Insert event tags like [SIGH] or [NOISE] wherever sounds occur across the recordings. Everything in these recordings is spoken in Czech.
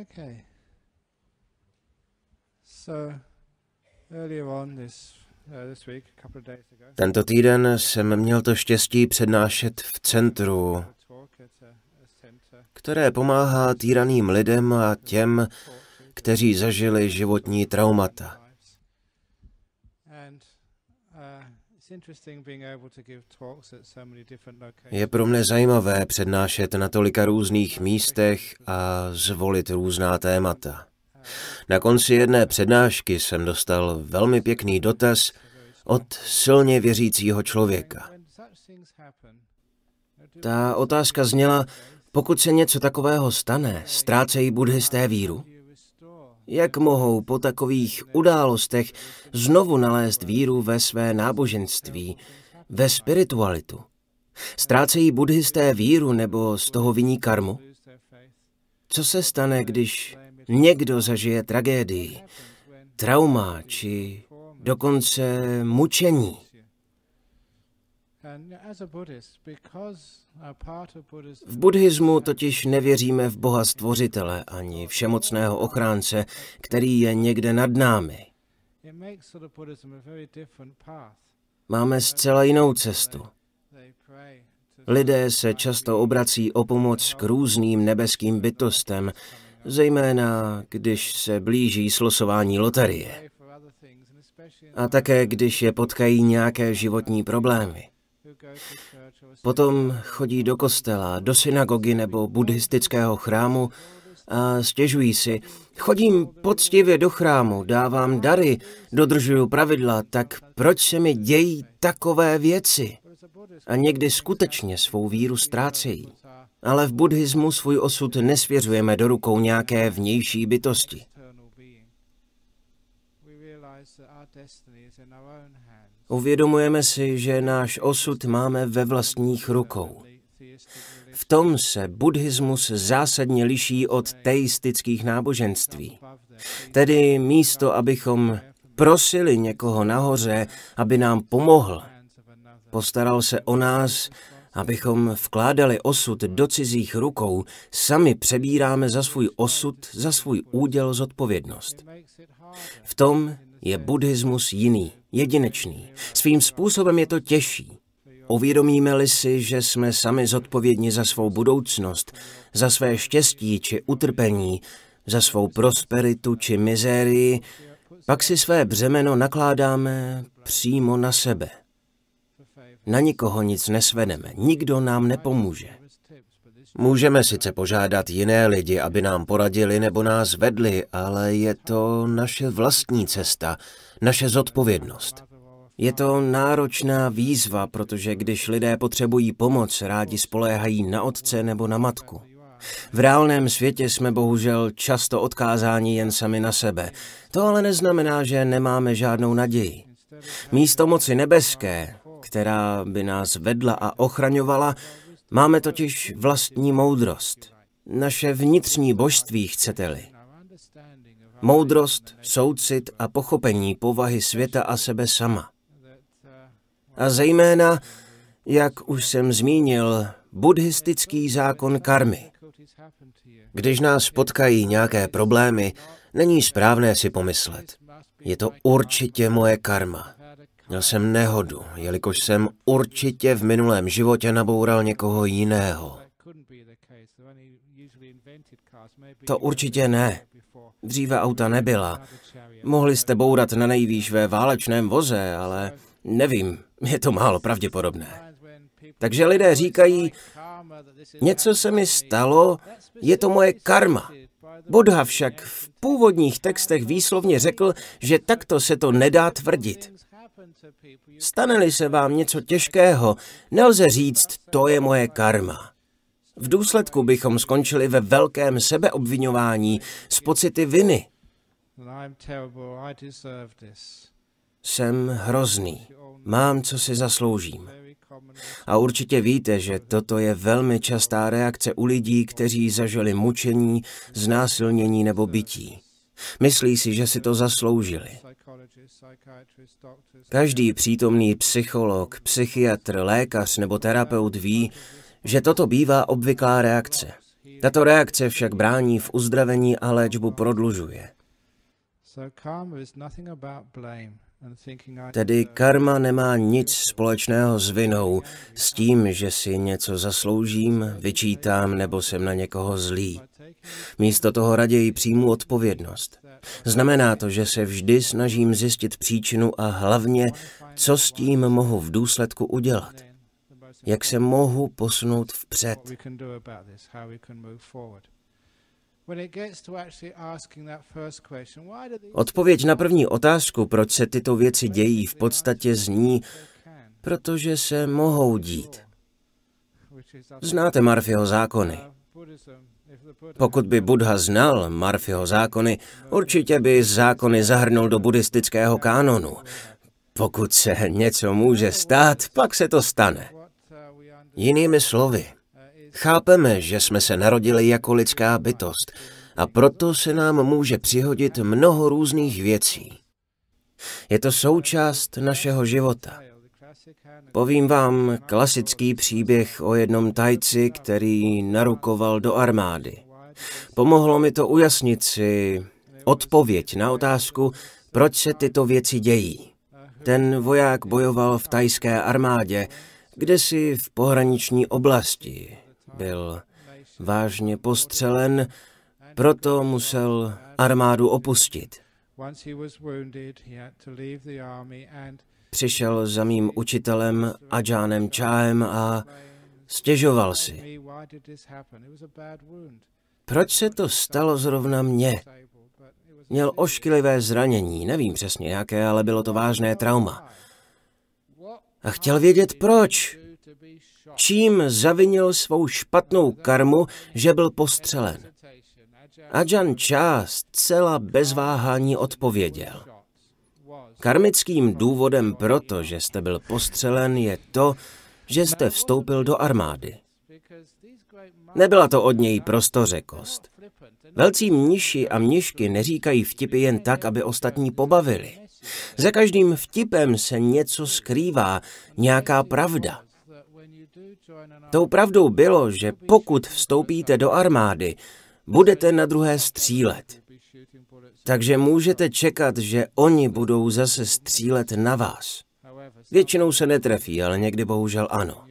Okay. So earlier on this uh, Tento týden jsem měl to štěstí přednášet v centru, které pomáhá týraným lidem a těm, kteří zažili životní traumata. Je pro mne zajímavé přednášet na tolika různých místech a zvolit různá témata. Na konci jedné přednášky jsem dostal velmi pěkný dotaz od silně věřícího člověka. Ta otázka zněla, pokud se něco takového stane, ztrácejí buddhisté víru? Jak mohou po takových událostech znovu nalézt víru ve své náboženství, ve spiritualitu? Ztrácejí buddhisté víru nebo z toho viní karmu? Co se stane, když někdo zažije tragédii, trauma či dokonce mučení? V buddhismu totiž nevěříme v Boha stvořitele ani všemocného ochránce, který je někde nad námi. Máme zcela jinou cestu. Lidé se často obrací o pomoc k různým nebeským bytostem, zejména když se blíží slosování loterie. A také když je potkají nějaké životní problémy. Potom chodí do kostela, do synagogy nebo buddhistického chrámu a stěžují si, chodím poctivě do chrámu, dávám dary, dodržuju pravidla, tak proč se mi dějí takové věci? A někdy skutečně svou víru ztrácejí. Ale v buddhismu svůj osud nesvěřujeme do rukou nějaké vnější bytosti. Uvědomujeme si, že náš osud máme ve vlastních rukou. V tom se buddhismus zásadně liší od teistických náboženství. Tedy místo, abychom prosili někoho nahoře, aby nám pomohl, postaral se o nás, abychom vkládali osud do cizích rukou, sami přebíráme za svůj osud, za svůj úděl zodpovědnost. V tom je buddhismus jiný, jedinečný. Svým způsobem je to těžší. Uvědomíme-li si, že jsme sami zodpovědní za svou budoucnost, za své štěstí či utrpení, za svou prosperitu či mizérii, pak si své břemeno nakládáme přímo na sebe. Na nikoho nic nesvedeme, nikdo nám nepomůže. Můžeme sice požádat jiné lidi, aby nám poradili nebo nás vedli, ale je to naše vlastní cesta, naše zodpovědnost. Je to náročná výzva, protože když lidé potřebují pomoc, rádi spoléhají na otce nebo na matku. V reálném světě jsme bohužel často odkázáni jen sami na sebe. To ale neznamená, že nemáme žádnou naději. Místo moci nebeské, která by nás vedla a ochraňovala, máme totiž vlastní moudrost. Naše vnitřní božství, chcete-li. Moudrost, soucit a pochopení povahy světa a sebe sama. A zejména, jak už jsem zmínil, buddhistický zákon karmy. Když nás potkají nějaké problémy, není správné si pomyslet. Je to určitě moje karma. Měl jsem nehodu, jelikož jsem určitě v minulém životě naboural někoho jiného. To určitě ne. Dříve auta nebyla. Mohli jste bourat na nejvýš ve válečném voze, ale nevím, je to málo pravděpodobné. Takže lidé říkají, něco se mi stalo, je to moje karma. Buddha však v původních textech výslovně řekl, že takto se to nedá tvrdit. Stane-li se vám něco těžkého, nelze říct, to je moje karma. V důsledku bychom skončili ve velkém sebeobvinování s pocity viny. Jsem hrozný. Mám, co si zasloužím. A určitě víte, že toto je velmi častá reakce u lidí, kteří zažili mučení, znásilnění nebo bytí. Myslí si, že si to zasloužili. Každý přítomný psycholog, psychiatr, lékař nebo terapeut ví, že toto bývá obvyklá reakce. Tato reakce však brání v uzdravení a léčbu prodlužuje. Tedy karma nemá nic společného s vinou, s tím, že si něco zasloužím, vyčítám nebo jsem na někoho zlý. Místo toho raději přijmu odpovědnost. Znamená to, že se vždy snažím zjistit příčinu a hlavně, co s tím mohu v důsledku udělat. Jak se mohu posunout vpřed. Odpověď na první otázku, proč se tyto věci dějí, v podstatě zní, protože se mohou dít. Znáte Marfyho zákony. Pokud by Buddha znal Marfyho zákony, určitě by zákony zahrnul do buddhistického kánonu. Pokud se něco může stát, pak se to stane. Jinými slovy, chápeme, že jsme se narodili jako lidská bytost a proto se nám může přihodit mnoho různých věcí. Je to součást našeho života. Povím vám klasický příběh o jednom tajci, který narukoval do armády. Pomohlo mi to ujasnit si odpověď na otázku, proč se tyto věci dějí. Ten voják bojoval v tajské armádě, kde si v pohraniční oblasti. Byl vážně postřelen, proto musel armádu opustit. Přišel za mým učitelem Ajánem Čáem a stěžoval si. Proč se to stalo zrovna mně? Měl ošklivé zranění, nevím přesně jaké, ale bylo to vážné trauma. A chtěl vědět proč. Čím zavinil svou špatnou karmu, že byl postřelen. Ajan Chá zcela bez váhání odpověděl. Karmickým důvodem proto, že jste byl postřelen, je to, že jste vstoupil do armády. Nebyla to od něj prostořekost. Velcí mniši a mnišky neříkají vtipy jen tak, aby ostatní pobavili. Za každým vtipem se něco skrývá, nějaká pravda. Tou pravdou bylo, že pokud vstoupíte do armády, budete na druhé střílet. Takže můžete čekat, že oni budou zase střílet na vás. Většinou se netrefí, ale někdy bohužel ano.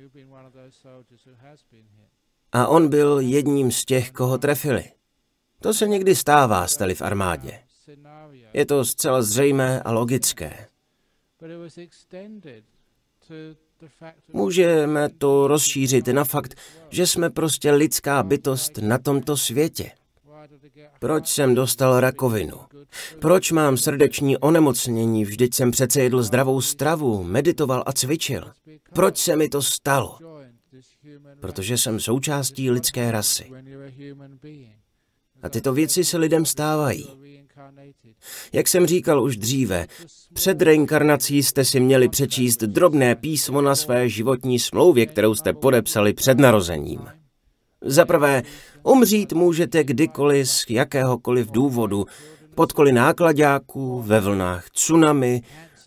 A on byl jedním z těch, koho trefili. To se někdy stává, stali v armádě. Je to zcela zřejmé a logické. Můžeme to rozšířit na fakt, že jsme prostě lidská bytost na tomto světě. Proč jsem dostal rakovinu? Proč mám srdeční onemocnění, vždyť jsem přece jedl zdravou stravu, meditoval a cvičil? Proč se mi to stalo? Protože jsem součástí lidské rasy. A tyto věci se lidem stávají. Jak jsem říkal už dříve, před reinkarnací jste si měli přečíst drobné písmo na své životní smlouvě, kterou jste podepsali před narozením. Za prvé, umřít můžete kdykoliv z jakéhokoliv důvodu, pod koli nákladáků, ve vlnách tsunami,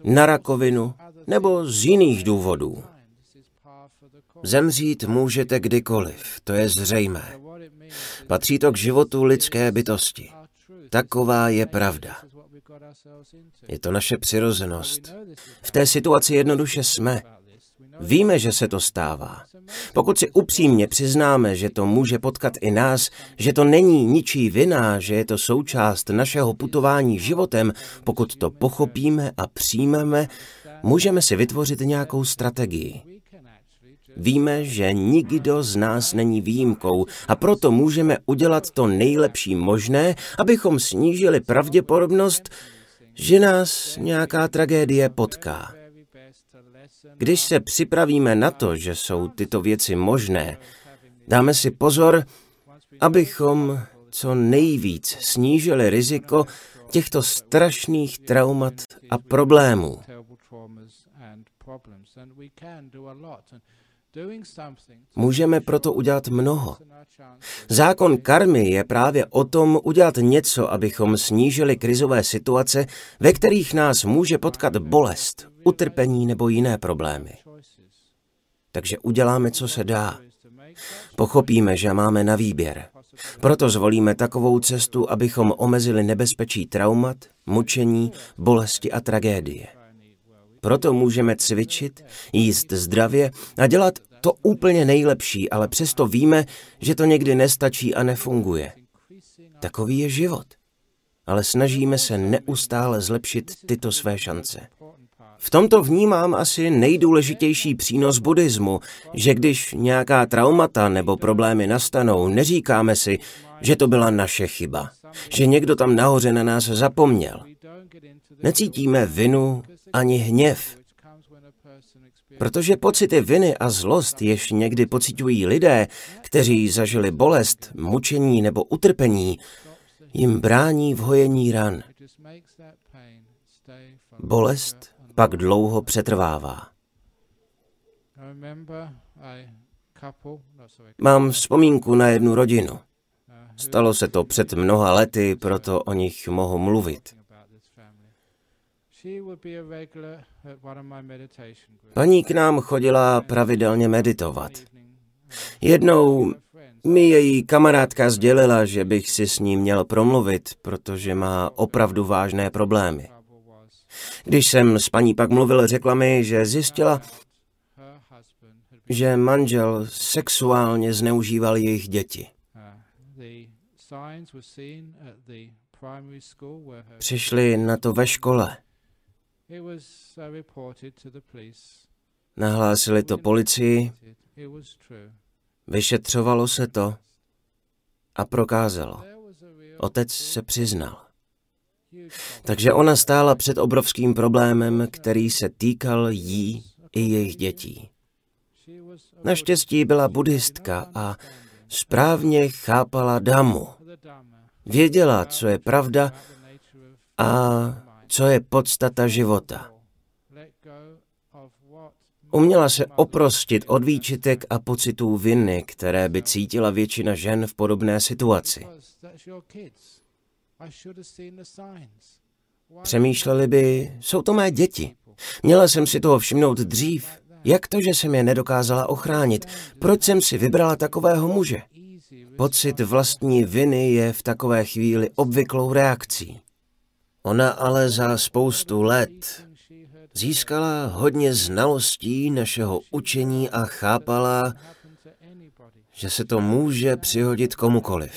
na rakovinu nebo z jiných důvodů. Zemřít můžete kdykoliv, to je zřejmé. Patří to k životu lidské bytosti. Taková je pravda. Je to naše přirozenost. V té situaci jednoduše jsme. Víme, že se to stává. Pokud si upřímně přiznáme, že to může potkat i nás, že to není ničí vina, že je to součást našeho putování životem, pokud to pochopíme a přijmeme, můžeme si vytvořit nějakou strategii. Víme, že nikdo z nás není výjimkou a proto můžeme udělat to nejlepší možné, abychom snížili pravděpodobnost, že nás nějaká tragédie potká. Když se připravíme na to, že jsou tyto věci možné, dáme si pozor, abychom co nejvíc snížili riziko těchto strašných traumat a problémů. Můžeme proto udělat mnoho. Zákon karmy je právě o tom udělat něco, abychom snížili krizové situace, ve kterých nás může potkat bolest, utrpení nebo jiné problémy. Takže uděláme, co se dá. Pochopíme, že máme na výběr. Proto zvolíme takovou cestu, abychom omezili nebezpečí traumat, mučení, bolesti a tragédie. Proto můžeme cvičit, jíst zdravě a dělat to úplně nejlepší, ale přesto víme, že to někdy nestačí a nefunguje. Takový je život. Ale snažíme se neustále zlepšit tyto své šance. V tomto vnímám asi nejdůležitější přínos buddhismu, že když nějaká traumata nebo problémy nastanou, neříkáme si, že to byla naše chyba, že někdo tam nahoře na nás zapomněl. Necítíme vinu ani hněv, protože pocity viny a zlost, jež někdy pocitují lidé, kteří zažili bolest, mučení nebo utrpení, jim brání v hojení ran. Bolest pak dlouho přetrvává. Mám vzpomínku na jednu rodinu. Stalo se to před mnoha lety, proto o nich mohu mluvit. Paní k nám chodila pravidelně meditovat. Jednou mi její kamarádka sdělila, že bych si s ní měl promluvit, protože má opravdu vážné problémy. Když jsem s paní pak mluvil, řekla mi, že zjistila, že manžel sexuálně zneužíval jejich děti. Přišli na to ve škole. Nahlásili to policii, vyšetřovalo se to a prokázalo. Otec se přiznal. Takže ona stála před obrovským problémem, který se týkal jí i jejich dětí. Naštěstí byla buddhistka a správně chápala damu. Věděla, co je pravda a co je podstata života. Uměla se oprostit od výčitek a pocitů viny, které by cítila většina žen v podobné situaci. Přemýšleli by, jsou to mé děti. Měla jsem si toho všimnout dřív. Jak to, že jsem je nedokázala ochránit? Proč jsem si vybrala takového muže? Pocit vlastní viny je v takové chvíli obvyklou reakcí. Ona ale za spoustu let získala hodně znalostí našeho učení a chápala, že se to může přihodit komukoliv.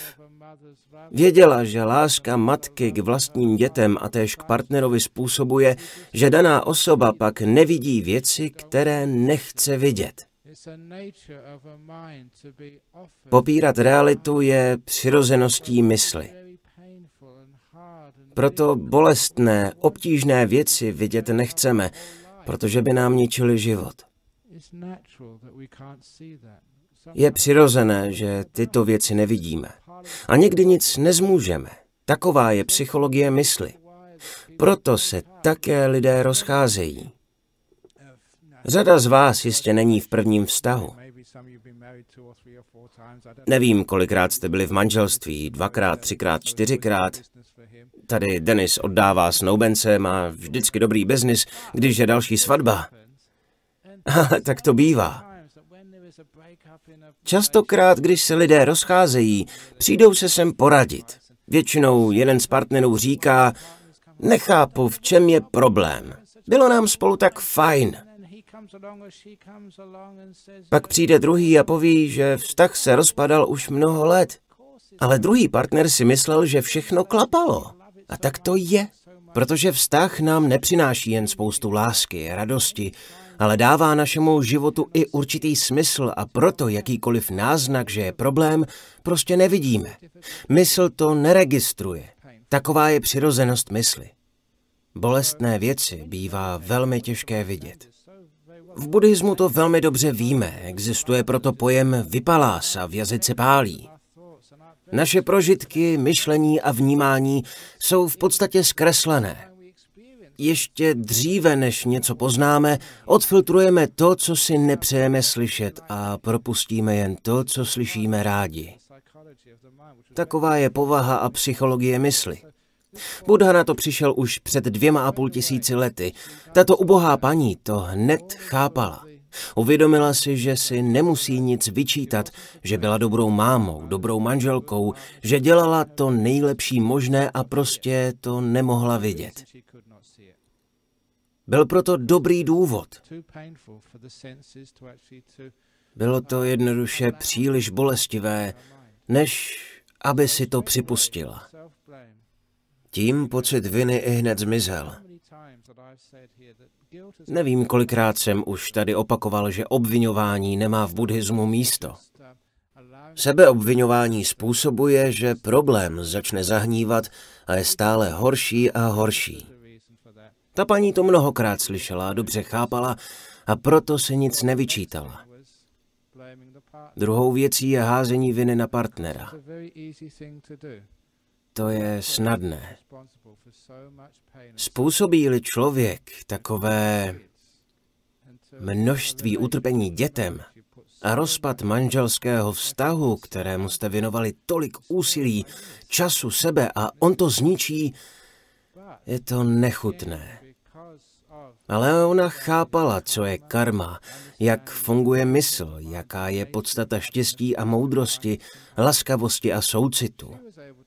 Věděla, že láska matky k vlastním dětem a též k partnerovi způsobuje, že daná osoba pak nevidí věci, které nechce vidět. Popírat realitu je přirozeností mysli. Proto bolestné, obtížné věci vidět nechceme, protože by nám ničili život. Je přirozené, že tyto věci nevidíme. A někdy nic nezmůžeme. Taková je psychologie mysli. Proto se také lidé rozcházejí. Řada z vás jistě není v prvním vztahu. Nevím, kolikrát jste byli v manželství, dvakrát, třikrát, čtyřikrát. Tady Denis oddává snoubence, má vždycky dobrý biznis, když je další svatba. [LAUGHS] tak to bývá. Častokrát, když se lidé rozcházejí, přijdou se sem poradit. Většinou jeden z partnerů říká, nechápu, v čem je problém. Bylo nám spolu tak fajn. Pak přijde druhý a poví, že vztah se rozpadal už mnoho let. Ale druhý partner si myslel, že všechno klapalo. A tak to je. Protože vztah nám nepřináší jen spoustu lásky, radosti, ale dává našemu životu i určitý smysl a proto jakýkoliv náznak, že je problém, prostě nevidíme. Mysl to neregistruje. Taková je přirozenost mysli. Bolestné věci bývá velmi těžké vidět. V buddhismu to velmi dobře víme, existuje proto pojem vypalása v jazyce pálí. Naše prožitky, myšlení a vnímání jsou v podstatě zkreslené. Ještě dříve, než něco poznáme, odfiltrujeme to, co si nepřejeme slyšet a propustíme jen to, co slyšíme rádi. Taková je povaha a psychologie mysli. Buddha na to přišel už před dvěma a půl tisíci lety. Tato ubohá paní to hned chápala. Uvědomila si, že si nemusí nic vyčítat, že byla dobrou mámou, dobrou manželkou, že dělala to nejlepší možné a prostě to nemohla vidět. Byl proto dobrý důvod. Bylo to jednoduše příliš bolestivé, než aby si to připustila. Tím pocit viny i hned zmizel. Nevím, kolikrát jsem už tady opakoval, že obvinování nemá v buddhismu místo. Sebeobvinování způsobuje, že problém začne zahnívat a je stále horší a horší. Ta paní to mnohokrát slyšela a dobře chápala a proto se nic nevyčítala. Druhou věcí je házení viny na partnera. To je snadné. Způsobí-li člověk takové množství utrpení dětem a rozpad manželského vztahu, kterému jste věnovali tolik úsilí, času, sebe a on to zničí, je to nechutné. Ale ona chápala, co je karma, jak funguje mysl, jaká je podstata štěstí a moudrosti, laskavosti a soucitu.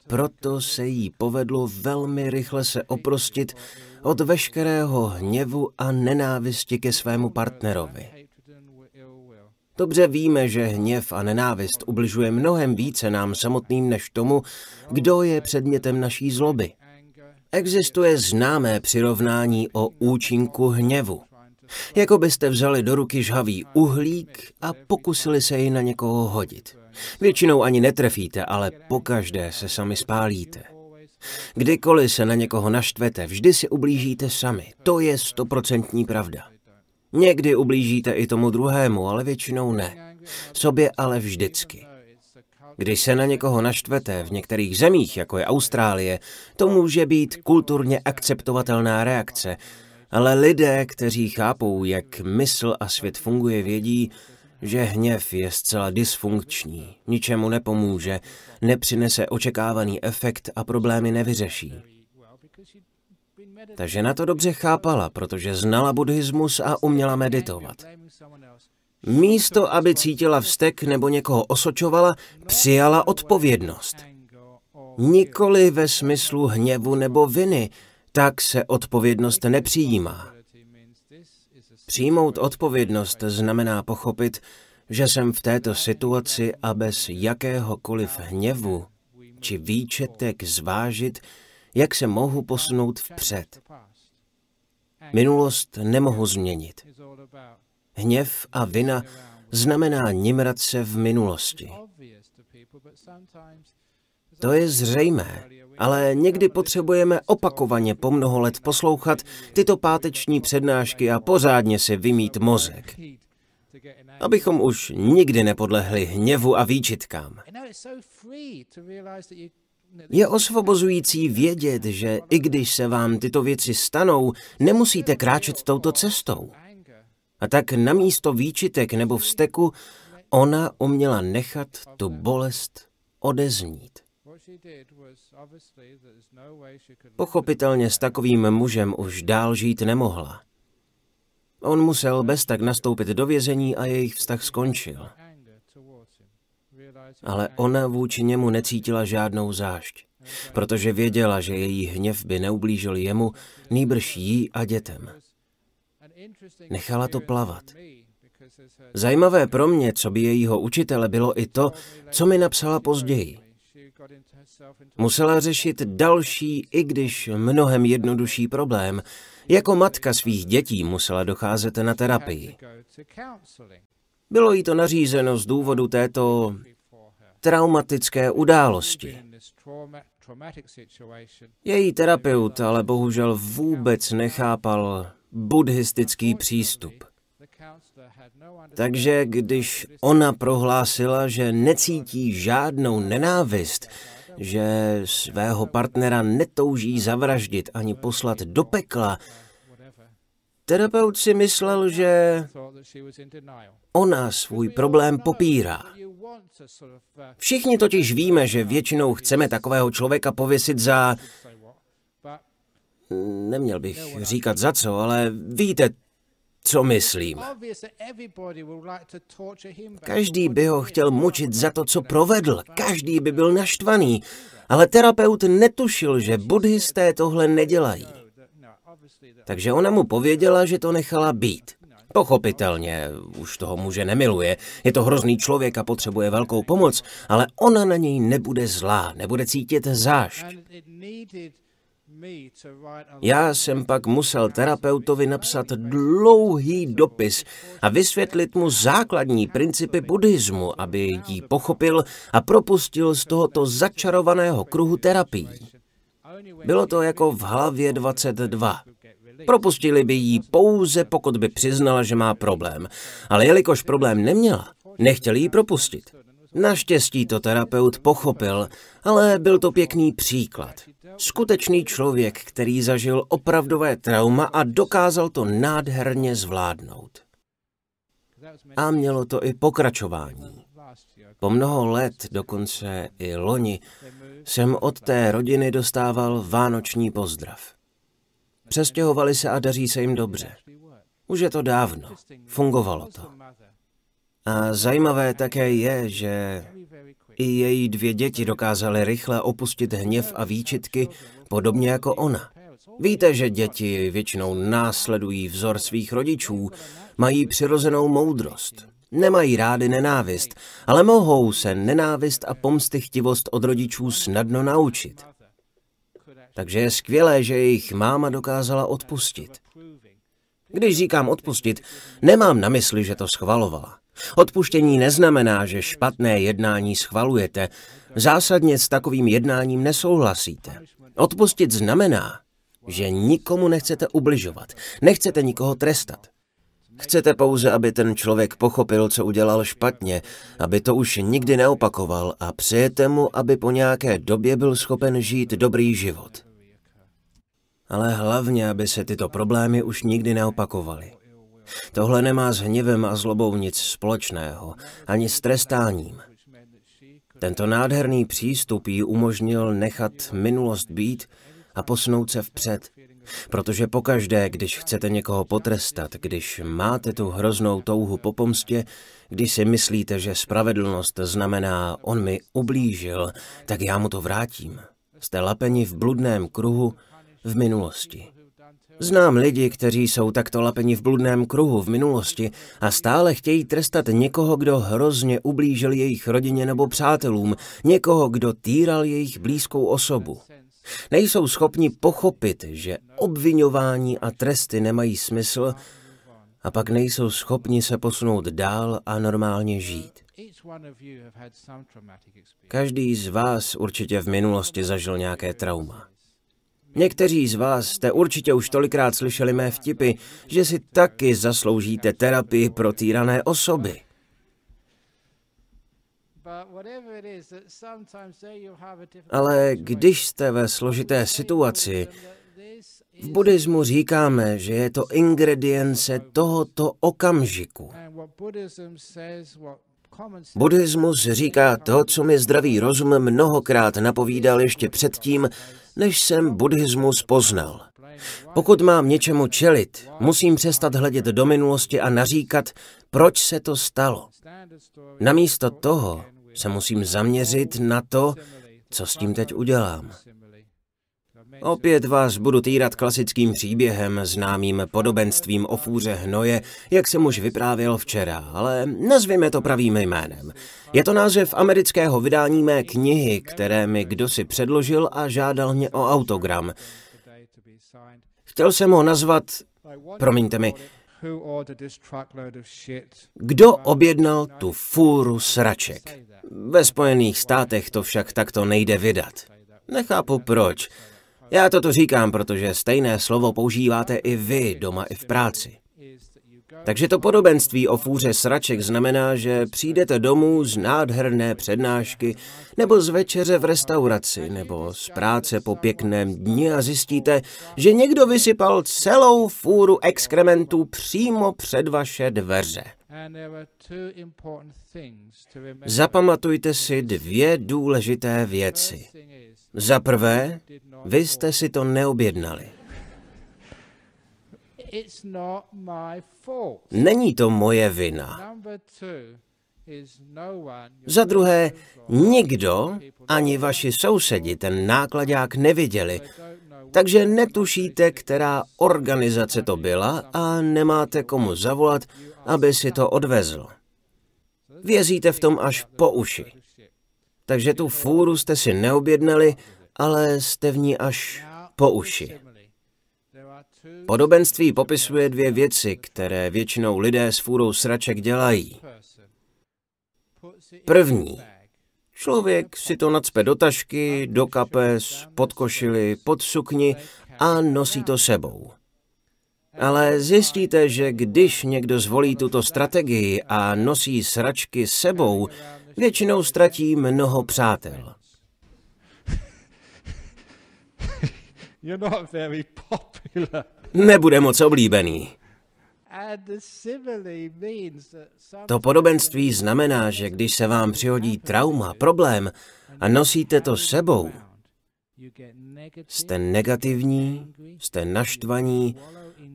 Proto se jí povedlo velmi rychle se oprostit od veškerého hněvu a nenávisti ke svému partnerovi. Dobře víme, že hněv a nenávist ubližuje mnohem více nám samotným než tomu, kdo je předmětem naší zloby. Existuje známé přirovnání o účinku hněvu. Jako byste vzali do ruky žhavý uhlík a pokusili se ji na někoho hodit. Většinou ani netrefíte, ale pokaždé se sami spálíte. Kdykoliv se na někoho naštvete, vždy si ublížíte sami. To je stoprocentní pravda. Někdy ublížíte i tomu druhému, ale většinou ne. Sobě ale vždycky. Když se na někoho naštvete v některých zemích, jako je Austrálie, to může být kulturně akceptovatelná reakce, ale lidé, kteří chápou, jak mysl a svět funguje, vědí, že hněv je zcela dysfunkční, ničemu nepomůže, nepřinese očekávaný efekt a problémy nevyřeší. Ta žena to dobře chápala, protože znala buddhismus a uměla meditovat. Místo, aby cítila vztek nebo někoho osočovala, přijala odpovědnost. Nikoli ve smyslu hněvu nebo viny, tak se odpovědnost nepřijímá. Přijmout odpovědnost znamená pochopit, že jsem v této situaci a bez jakéhokoliv hněvu či výčetek zvážit, jak se mohu posunout vpřed. Minulost nemohu změnit. Hněv a vina znamená nimrat se v minulosti. To je zřejmé, ale někdy potřebujeme opakovaně po mnoho let poslouchat tyto páteční přednášky a pořádně si vymít mozek. Abychom už nikdy nepodlehli hněvu a výčitkám. Je osvobozující vědět, že i když se vám tyto věci stanou, nemusíte kráčet touto cestou. A tak na místo výčitek nebo vzteku ona uměla nechat tu bolest odeznít. Pochopitelně s takovým mužem už dál žít nemohla. On musel bez tak nastoupit do vězení a jejich vztah skončil. Ale ona vůči němu necítila žádnou zášť, protože věděla, že její hněv by neublížil jemu, nýbrž jí a dětem. Nechala to plavat. Zajímavé pro mě, co by jejího učitele, bylo i to, co mi napsala později. Musela řešit další, i když mnohem jednodušší problém. Jako matka svých dětí musela docházet na terapii. Bylo jí to nařízeno z důvodu této traumatické události. Její terapeut ale bohužel vůbec nechápal buddhistický přístup. Takže když ona prohlásila, že necítí žádnou nenávist, že svého partnera netouží zavraždit ani poslat do pekla, terapeut si myslel, že ona svůj problém popírá. Všichni totiž víme, že většinou chceme takového člověka pověsit za... Neměl bych říkat za co, ale víte, co myslím. Každý by ho chtěl mučit za to, co provedl. Každý by byl naštvaný. Ale terapeut netušil, že buddhisté tohle nedělají. Takže ona mu pověděla, že to nechala být. Pochopitelně, už toho muže nemiluje, je to hrozný člověk a potřebuje velkou pomoc, ale ona na něj nebude zlá, nebude cítit zášť. Já jsem pak musel terapeutovi napsat dlouhý dopis a vysvětlit mu základní principy buddhismu, aby ji pochopil a propustil z tohoto začarovaného kruhu terapií. Bylo to jako v hlavě 22. Propustili by jí pouze, pokud by přiznala, že má problém. Ale jelikož problém neměla, nechtěli ji propustit. Naštěstí to terapeut pochopil, ale byl to pěkný příklad. Skutečný člověk, který zažil opravdové trauma a dokázal to nádherně zvládnout. A mělo to i pokračování. Po mnoho let, dokonce i loni, jsem od té rodiny dostával vánoční pozdrav. Přestěhovali se a daří se jim dobře. Už je to dávno. Fungovalo to. A zajímavé také je, že i její dvě děti dokázaly rychle opustit hněv a výčitky, podobně jako ona. Víte, že děti většinou následují vzor svých rodičů, mají přirozenou moudrost. Nemají rády nenávist, ale mohou se nenávist a pomstychtivost od rodičů snadno naučit. Takže je skvělé, že jejich máma dokázala odpustit. Když říkám odpustit, nemám na mysli, že to schvalovala. Odpuštění neznamená, že špatné jednání schvalujete. Zásadně s takovým jednáním nesouhlasíte. Odpustit znamená, že nikomu nechcete ubližovat, nechcete nikoho trestat. Chcete pouze, aby ten člověk pochopil, co udělal špatně, aby to už nikdy neopakoval a přejete mu, aby po nějaké době byl schopen žít dobrý život. Ale hlavně, aby se tyto problémy už nikdy neopakovaly. Tohle nemá s hněvem a zlobou nic společného, ani s trestáním. Tento nádherný přístup jí umožnil nechat minulost být a posunout se vpřed. Protože pokaždé, když chcete někoho potrestat, když máte tu hroznou touhu po pomstě, když si myslíte, že spravedlnost znamená, on mi ublížil, tak já mu to vrátím. Jste lapeni v bludném kruhu v minulosti. Znám lidi, kteří jsou takto lapeni v bludném kruhu v minulosti a stále chtějí trestat někoho, kdo hrozně ublížil jejich rodině nebo přátelům, někoho, kdo týral jejich blízkou osobu. Nejsou schopni pochopit, že obvinování a tresty nemají smysl a pak nejsou schopni se posunout dál a normálně žít. Každý z vás určitě v minulosti zažil nějaké trauma. Někteří z vás jste určitě už tolikrát slyšeli mé vtipy, že si taky zasloužíte terapii pro týrané osoby. Ale když jste ve složité situaci, v buddhismu říkáme, že je to ingredience tohoto okamžiku. Buddhismus říká to, co mi zdravý rozum mnohokrát napovídal ještě předtím, než jsem buddhismus poznal. Pokud mám něčemu čelit, musím přestat hledět do minulosti a naříkat, proč se to stalo. Namísto toho se musím zaměřit na to, co s tím teď udělám. Opět vás budu týrat klasickým příběhem, známým podobenstvím o fůře hnoje, jak jsem už vyprávěl včera, ale nazvěme to pravým jménem. Je to název amerického vydání mé knihy, které mi kdosi předložil a žádal mě o autogram. Chtěl jsem ho nazvat, promiňte mi, kdo objednal tu fůru sraček? Ve Spojených státech to však takto nejde vydat. Nechápu proč. Já toto říkám, protože stejné slovo používáte i vy doma i v práci. Takže to podobenství o fůře sraček znamená, že přijdete domů z nádherné přednášky, nebo z večeře v restauraci, nebo z práce po pěkném dni a zjistíte, že někdo vysypal celou fůru exkrementů přímo před vaše dveře. Zapamatujte si dvě důležité věci. Za prvé, vy jste si to neobjednali. Není to moje vina. No Za druhé, nikdo, ani vaši sousedi, ten nákladák neviděli, takže netušíte, která organizace to byla a nemáte komu zavolat, aby si to odvezl. Vězíte v tom až po uši. Takže tu fůru jste si neobjednali, ale jste v ní až po uši. Podobenství popisuje dvě věci, které většinou lidé s fůrou sraček dělají. První. Člověk si to nacpe do tašky, do kapes, pod košili, pod sukni a nosí to sebou. Ale zjistíte, že když někdo zvolí tuto strategii a nosí sračky sebou, většinou ztratí mnoho přátel. [LAUGHS] Nebude moc oblíbený. To podobenství znamená, že když se vám přihodí trauma, problém a nosíte to sebou, jste negativní, jste naštvaní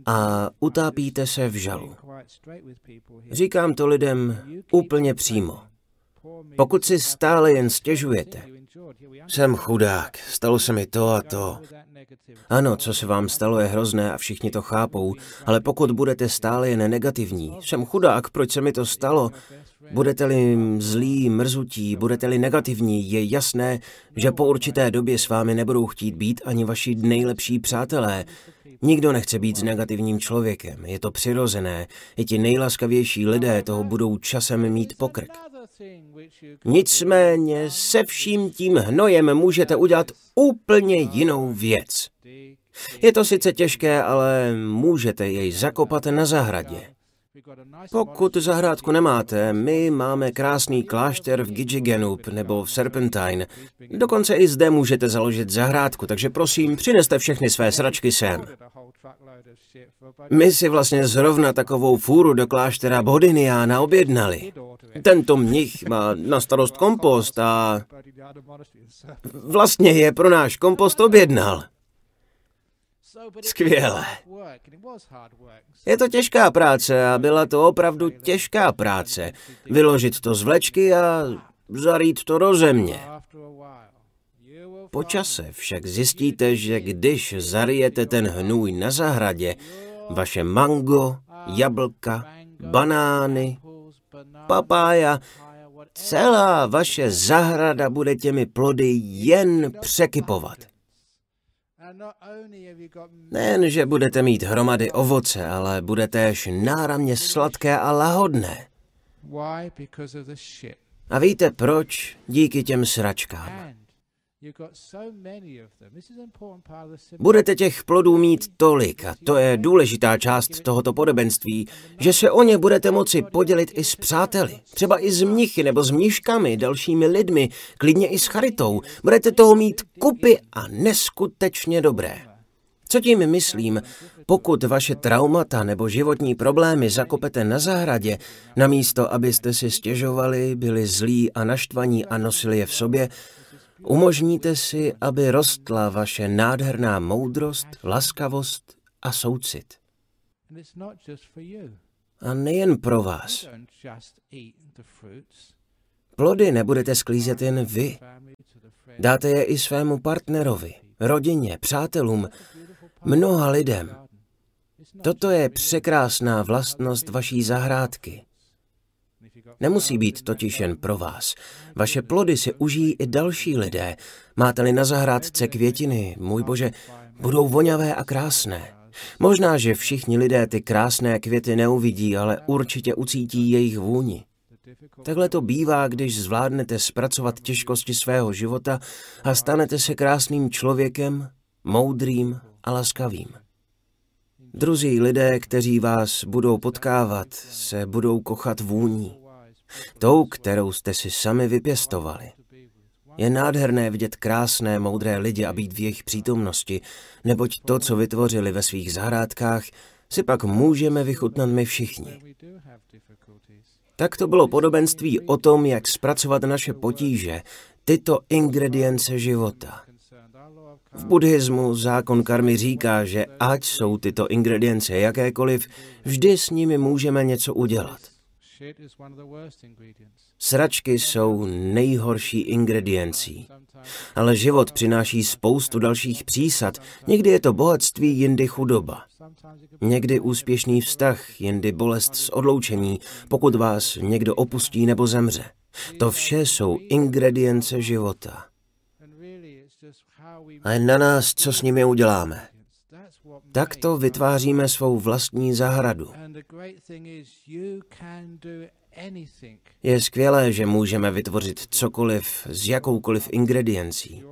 a utápíte se v žalu. Říkám to lidem úplně přímo. Pokud si stále jen stěžujete, jsem chudák, stalo se mi to a to. Ano, co se vám stalo je hrozné a všichni to chápou, ale pokud budete stále jen negativní, jsem chudák, proč se mi to stalo, budete-li zlí, mrzutí, budete-li negativní, je jasné, že po určité době s vámi nebudou chtít být ani vaši nejlepší přátelé. Nikdo nechce být s negativním člověkem, je to přirozené, i ti nejlaskavější lidé toho budou časem mít pokrk. Nicméně se vším tím hnojem můžete udělat úplně jinou věc. Je to sice těžké, ale můžete jej zakopat na zahradě. Pokud zahrádku nemáte, my máme krásný klášter v Gidžigenup nebo v Serpentine. Dokonce i zde můžete založit zahrádku, takže prosím, přineste všechny své sračky sem. My si vlastně zrovna takovou fůru do kláštera Bodiniana objednali. Tento mnich má na starost kompost a vlastně je pro náš kompost objednal. Skvěle. Je to těžká práce a byla to opravdu těžká práce. Vyložit to z vlečky a zarít to do země. Po čase však zjistíte, že když zarijete ten hnůj na zahradě, vaše mango, jablka, banány, papája, celá vaše zahrada bude těmi plody jen překypovat. Nejen, že budete mít hromady ovoce, ale bude též náramně sladké a lahodné. A víte proč? Díky těm sračkám. Budete těch plodů mít tolik, a to je důležitá část tohoto podobenství, že se o ně budete moci podělit i s přáteli, třeba i s mnichy nebo s mniškami, dalšími lidmi, klidně i s charitou. Budete toho mít kupy a neskutečně dobré. Co tím myslím? Pokud vaše traumata nebo životní problémy zakopete na zahradě, namísto abyste si stěžovali, byli zlí a naštvaní a nosili je v sobě, umožníte si, aby rostla vaše nádherná moudrost, laskavost a soucit. A nejen pro vás. Plody nebudete sklízet jen vy. Dáte je i svému partnerovi, rodině, přátelům, mnoha lidem. Toto je překrásná vlastnost vaší zahrádky. Nemusí být totiž jen pro vás. Vaše plody si užijí i další lidé. Máte-li na zahrádce květiny, můj bože, budou voňavé a krásné. Možná, že všichni lidé ty krásné květy neuvidí, ale určitě ucítí jejich vůni. Takhle to bývá, když zvládnete zpracovat těžkosti svého života a stanete se krásným člověkem, moudrým a laskavým. Druzí lidé, kteří vás budou potkávat, se budou kochat vůní. Tou, kterou jste si sami vypěstovali. Je nádherné vidět krásné, moudré lidi a být v jejich přítomnosti, neboť to, co vytvořili ve svých zahrádkách, si pak můžeme vychutnat my všichni. Tak to bylo podobenství o tom, jak zpracovat naše potíže, tyto ingredience života. V buddhismu zákon karmy říká, že ať jsou tyto ingredience jakékoliv, vždy s nimi můžeme něco udělat. Sračky jsou nejhorší ingrediencí. Ale život přináší spoustu dalších přísad. Někdy je to bohatství, jindy chudoba. Někdy úspěšný vztah, jindy bolest z odloučení, pokud vás někdo opustí nebo zemře. To vše jsou ingredience života. A je na nás, co s nimi uděláme. Takto vytváříme svou vlastní zahradu. Je skvělé, že můžeme vytvořit cokoliv z jakoukoliv ingrediencí.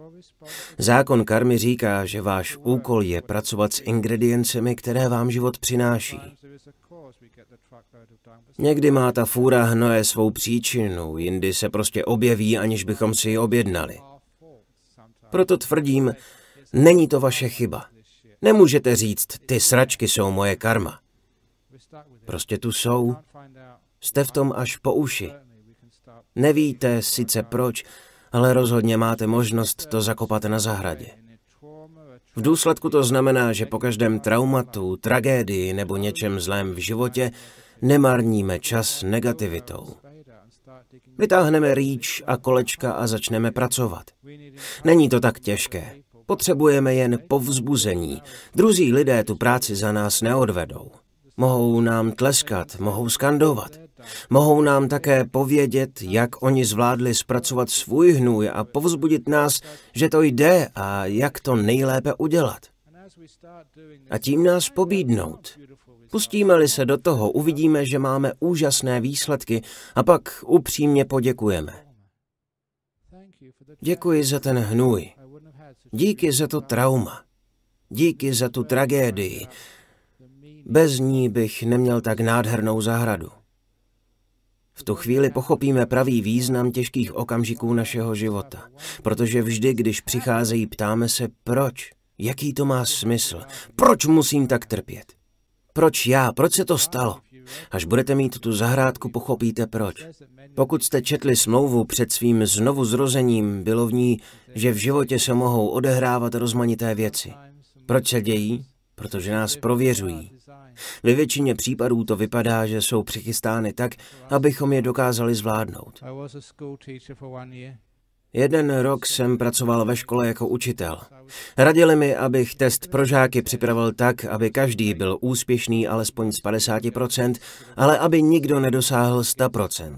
Zákon karmy říká, že váš úkol je pracovat s ingrediencemi, které vám život přináší. Někdy má ta fůra hnoje svou příčinu, jindy se prostě objeví, aniž bychom si ji objednali. Proto tvrdím, není to vaše chyba. Nemůžete říct, ty sračky jsou moje karma. Prostě tu jsou. Jste v tom až po uši. Nevíte sice proč, ale rozhodně máte možnost to zakopat na zahradě. V důsledku to znamená, že po každém traumatu, tragédii nebo něčem zlém v životě nemarníme čas negativitou. Vytáhneme rýč a kolečka a začneme pracovat. Není to tak těžké. Potřebujeme jen povzbuzení. Druzí lidé tu práci za nás neodvedou. Mohou nám tleskat, mohou skandovat. Mohou nám také povědět, jak oni zvládli zpracovat svůj hnůj a povzbudit nás, že to jde a jak to nejlépe udělat. A tím nás pobídnout. Pustíme-li se do toho, uvidíme, že máme úžasné výsledky a pak upřímně poděkujeme. Děkuji za ten hnůj. Díky za to trauma. Díky za tu tragédii. Bez ní bych neměl tak nádhernou zahradu. V tu chvíli pochopíme pravý význam těžkých okamžiků našeho života. Protože vždy, když přicházejí, ptáme se, proč? Jaký to má smysl? Proč musím tak trpět? Proč já? Proč se to stalo? Až budete mít tu zahrádku, pochopíte proč. Pokud jste četli smlouvu před svým znovu zrozením, bylo v ní, že v životě se mohou odehrávat rozmanité věci. Proč se dějí? Protože nás prověřují. Ve většině případů to vypadá, že jsou přichystány tak, abychom je dokázali zvládnout. Jeden rok jsem pracoval ve škole jako učitel. Radili mi, abych test pro žáky připravil tak, aby každý byl úspěšný alespoň z 50%, ale aby nikdo nedosáhl 100%.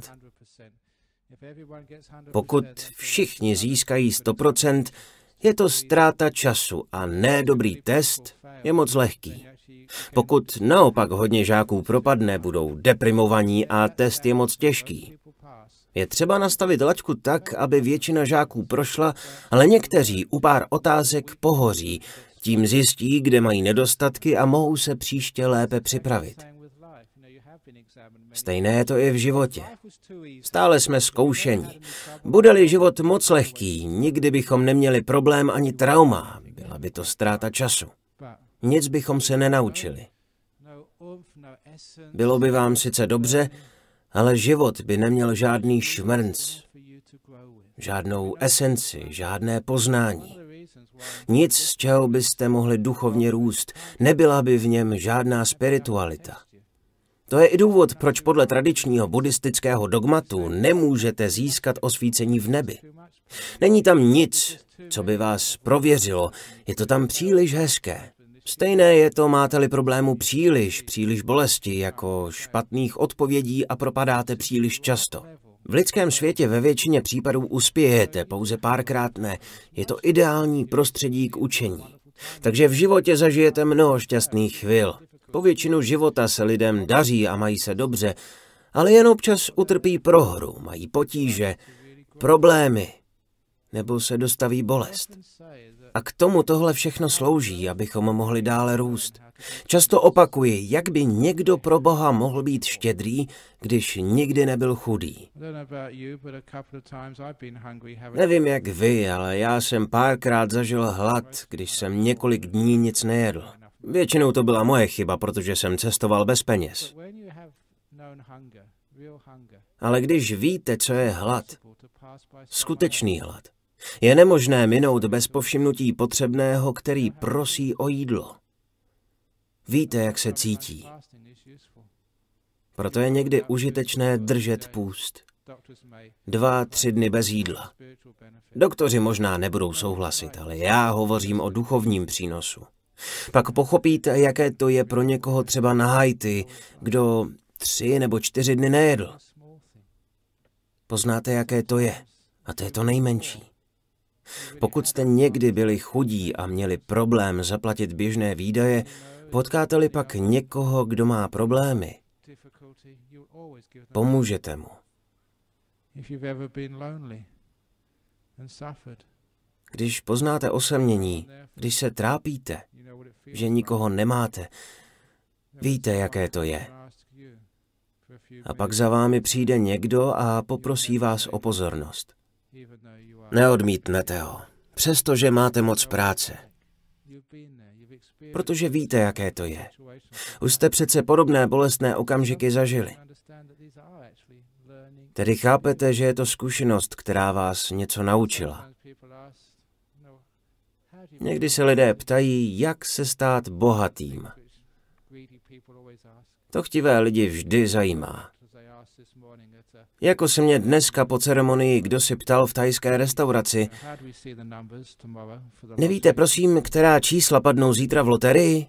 Pokud všichni získají 100%, je to ztráta času a ne dobrý test je moc lehký. Pokud naopak hodně žáků propadne, budou deprimovaní a test je moc těžký. Je třeba nastavit lačku tak, aby většina žáků prošla, ale někteří u pár otázek pohoří. Tím zjistí, kde mají nedostatky a mohou se příště lépe připravit. Stejné je to i v životě. Stále jsme zkoušeni. Bude-li život moc lehký, nikdy bychom neměli problém ani trauma. Byla by to ztráta času. Nic bychom se nenaučili. Bylo by vám sice dobře, ale život by neměl žádný šmrnc, žádnou esenci, žádné poznání. Nic, z čeho byste mohli duchovně růst, nebyla by v něm žádná spiritualita. To je i důvod, proč podle tradičního buddhistického dogmatu nemůžete získat osvícení v nebi. Není tam nic, co by vás prověřilo, je to tam příliš hezké. Stejné je to, máte-li problému příliš, příliš bolesti, jako špatných odpovědí a propadáte příliš často. V lidském světě ve většině případů uspějete, pouze párkrát ne. Je to ideální prostředí k učení. Takže v životě zažijete mnoho šťastných chvil. Po většinu života se lidem daří a mají se dobře, ale jen občas utrpí prohru, mají potíže, problémy, nebo se dostaví bolest. A k tomu tohle všechno slouží, abychom mohli dále růst. Často opakuji, jak by někdo pro Boha mohl být štědrý, když nikdy nebyl chudý. Nevím jak vy, ale já jsem párkrát zažil hlad, když jsem několik dní nic nejedl. Většinou to byla moje chyba, protože jsem cestoval bez peněz. Ale když víte, co je hlad, skutečný hlad, Je nemožné minout bez povšimnutí potřebného, který prosí o jídlo. Víte, jak se cítí. Proto je někdy užitečné držet půst. Dva, tři dny bez jídla. Doktoři možná nebudou souhlasit, ale já hovořím o duchovním přínosu. Pak pochopíte, jaké to je pro někoho třeba na Haiti, kdo tři nebo čtyři dny nejedl. Poznáte, jaké to je. A to je to nejmenší. Pokud jste někdy byli chudí a měli problém zaplatit běžné výdaje, potkáte-li pak někoho, kdo má problémy, pomůžete mu. Když poznáte osamění, když se trápíte, že nikoho nemáte, víte, jaké to je. A pak za vámi přijde někdo a poprosí vás o pozornost. Neodmítnete ho, přestože máte moc práce. Protože víte, jaké to je. Už jste přece podobné bolestné okamžiky zažili. Tedy chápete, že je to zkušenost, která vás něco naučila. Někdy se lidé ptají, jak se stát bohatým. To chtivé lidi vždy zajímá. Jako se mě dneska po ceremonii kdo si ptal v tajské restauraci. Nevíte, prosím, která čísla padnou zítra v loterii?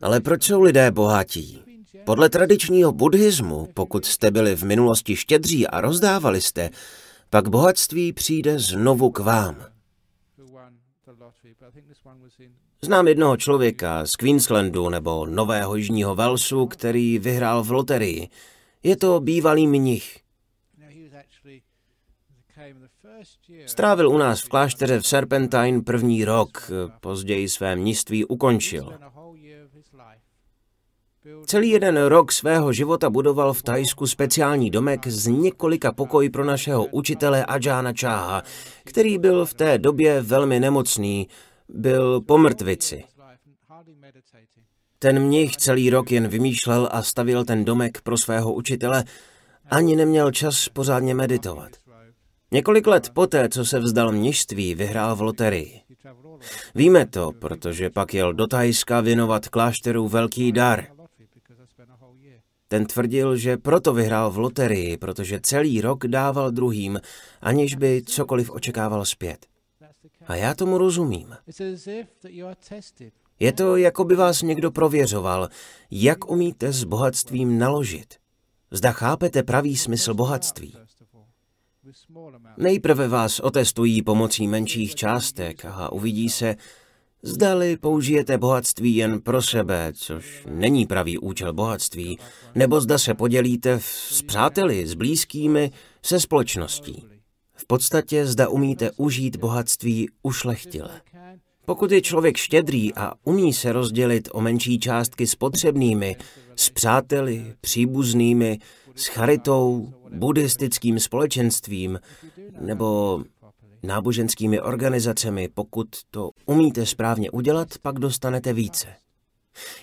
Ale proč jsou lidé bohatí? Podle tradičního buddhismu, pokud jste byli v minulosti štědří a rozdávali jste, pak bohatství přijde znovu k vám. Znám jednoho člověka z Queenslandu nebo Nového Jižního Walesu, který vyhrál v loterii. Je to bývalý mnich. Strávil u nás v klášteře v Serpentine první rok, později své mniství ukončil. Celý jeden rok svého života budoval v Tajsku speciální domek z několika pokoj pro našeho učitele Ajana Čáha, který byl v té době velmi nemocný, byl po mrtvici. Ten mnich celý rok jen vymýšlel a stavil ten domek pro svého učitele, ani neměl čas pořádně meditovat. Několik let poté, co se vzdal mnižství, vyhrál v loterii. Víme to, protože pak jel do Tajska věnovat klášteru velký dar. Ten tvrdil, že proto vyhrál v loterii, protože celý rok dával druhým, aniž by cokoliv očekával zpět. A já tomu rozumím. Je to, jako by vás někdo prověřoval, jak umíte s bohatstvím naložit. Zda chápete pravý smysl bohatství. Nejprve vás otestují pomocí menších částek a uvidí se, zdali použijete bohatství jen pro sebe, což není pravý účel bohatství, nebo zda se podělíte s přáteli, s blízkými, se společností. V podstatě zda umíte užít bohatství ušlechtile. Pokud je člověk štědrý a umí se rozdělit o menší částky s potřebnými, s přáteli, příbuznými, s charitou, buddhistickým společenstvím nebo náboženskými organizacemi, pokud to umíte správně udělat, pak dostanete více.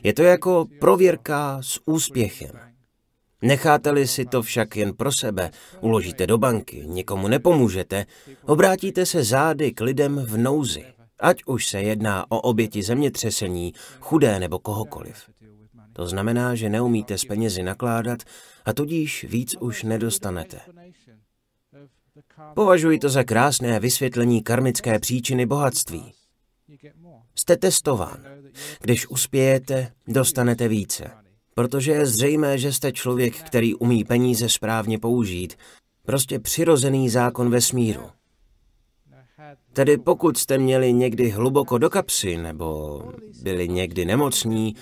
Je to jako prověrka s úspěchem. Necháte-li si to však jen pro sebe, uložíte do banky, nikomu nepomůžete, obrátíte se zády k lidem v nouzi, ať už se jedná o oběti zemětřesení, chudé nebo kohokoliv. To znamená, že neumíte s penězi nakládat a tudíž víc už nedostanete. Považuji to za krásné vysvětlení karmické příčiny bohatství. Jste testován. Když uspějete, dostanete více. Protože je zřejmé, že jste člověk, který umí peníze správně použít. Prostě přirozený zákon vesmíru. Tedy pokud jste měli někdy hluboko do kapsy, nebo byli někdy nemocní,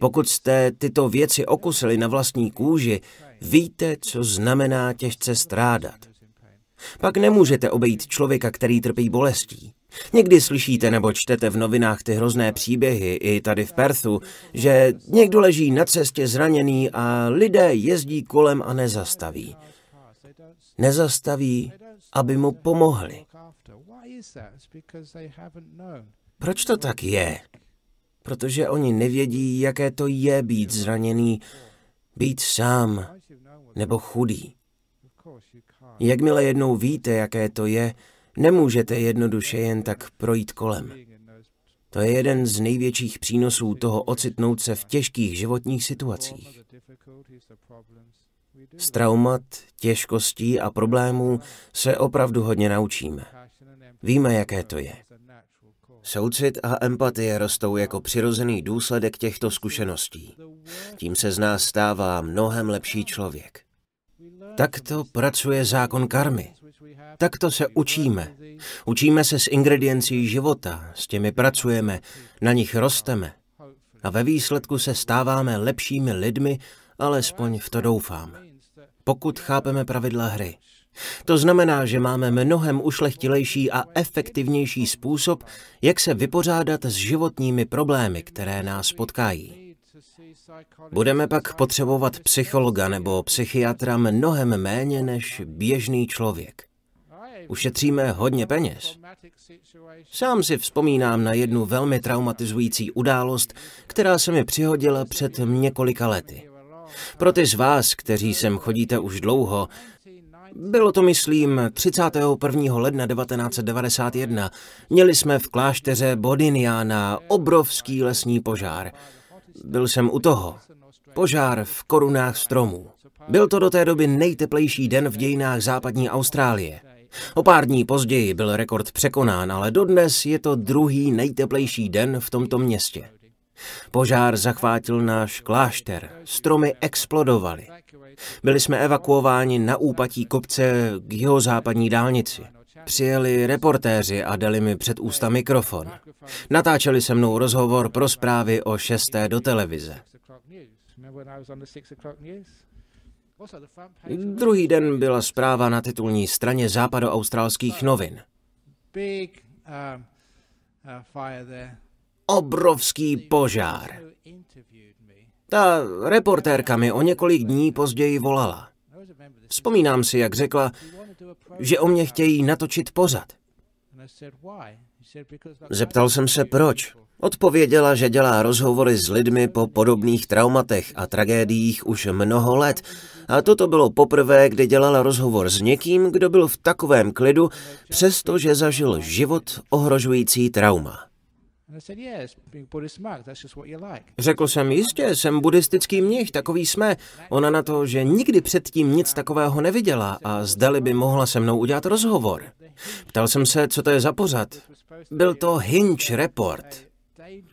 pokud jste tyto věci okusili na vlastní kůži, víte, co znamená těžce strádat. Pak nemůžete obejít člověka, který trpí bolestí. Někdy slyšíte nebo čtete v novinách ty hrozné příběhy, i tady v Perthu, že někdo leží na cestě zraněný a lidé jezdí kolem a nezastaví. Nezastaví, aby mu pomohli. Proč to tak je? Protože oni nevědí, jaké to je být zraněný, být sám nebo chudý. Jakmile jednou víte, jaké to je, nemůžete jednoduše jen tak projít kolem. To je jeden z největších přínosů toho ocitnout se v těžkých životních situacích. Z traumat, těžkostí a problémů se opravdu hodně naučíme. Víme, jaké to je. Soucit a empatie rostou jako přirozený důsledek těchto zkušeností. Tím se z nás stává mnohem lepší člověk. Takto pracuje zákon karmy. Takto se učíme. Učíme se s ingrediencí života, s těmi pracujeme, na nich rosteme. A ve výsledku se stáváme lepšími lidmi, alespoň v to doufám. Pokud chápeme pravidla hry. To znamená, že máme mnohem ušlechtilejší a efektivnější způsob, jak se vypořádat s životními problémy, které nás potkají. Budeme pak potřebovat psychologa nebo psychiatra mnohem méně než běžný člověk. Ušetříme hodně peněz. Sám si vzpomínám na jednu velmi traumatizující událost, která se mi přihodila před několika lety. Pro ty z vás, kteří sem chodíte už dlouho, bylo to, myslím, 31. ledna 1991. Měli jsme v klášteře Bodiniana obrovský lesní požár. Byl jsem u toho. Požár v korunách stromů. Byl to do té doby nejteplejší den v dějinách západní Austrálie. O pár dní později byl rekord překonán, ale dodnes je to druhý nejteplejší den v tomto městě. Požár zachvátil náš klášter, stromy explodovaly. Byli jsme evakuováni na úpatí kopce k jeho západní dálnici. Přijeli reportéři a dali mi před ústa mikrofon. Natáčeli se mnou rozhovor pro zprávy o šesté do televize. Druhý den byla zpráva na titulní straně západoaustralských novin. Um, uh, Obrovský požár. Ta reportérka mi o několik dní později volala. Vzpomínám si, jak řekla, že o mě chtějí natočit pořad. Zeptal jsem se proč. Odpověděla, že dělá rozhovory s lidmi po podobných traumatech a tragédiích už mnoho let. A toto bylo poprvé, kdy dělala rozhovor s někým, kdo byl v takovém klidu, přestože zažil život ohrožující trauma. Řekl jsem, jistě, jsem buddhistický mnich, takový jsme. Ona na to, že nikdy předtím nic takového neviděla a zdali by mohla se mnou udělat rozhovor. Ptal jsem se, co to je za pořad. Byl to Hinge Report.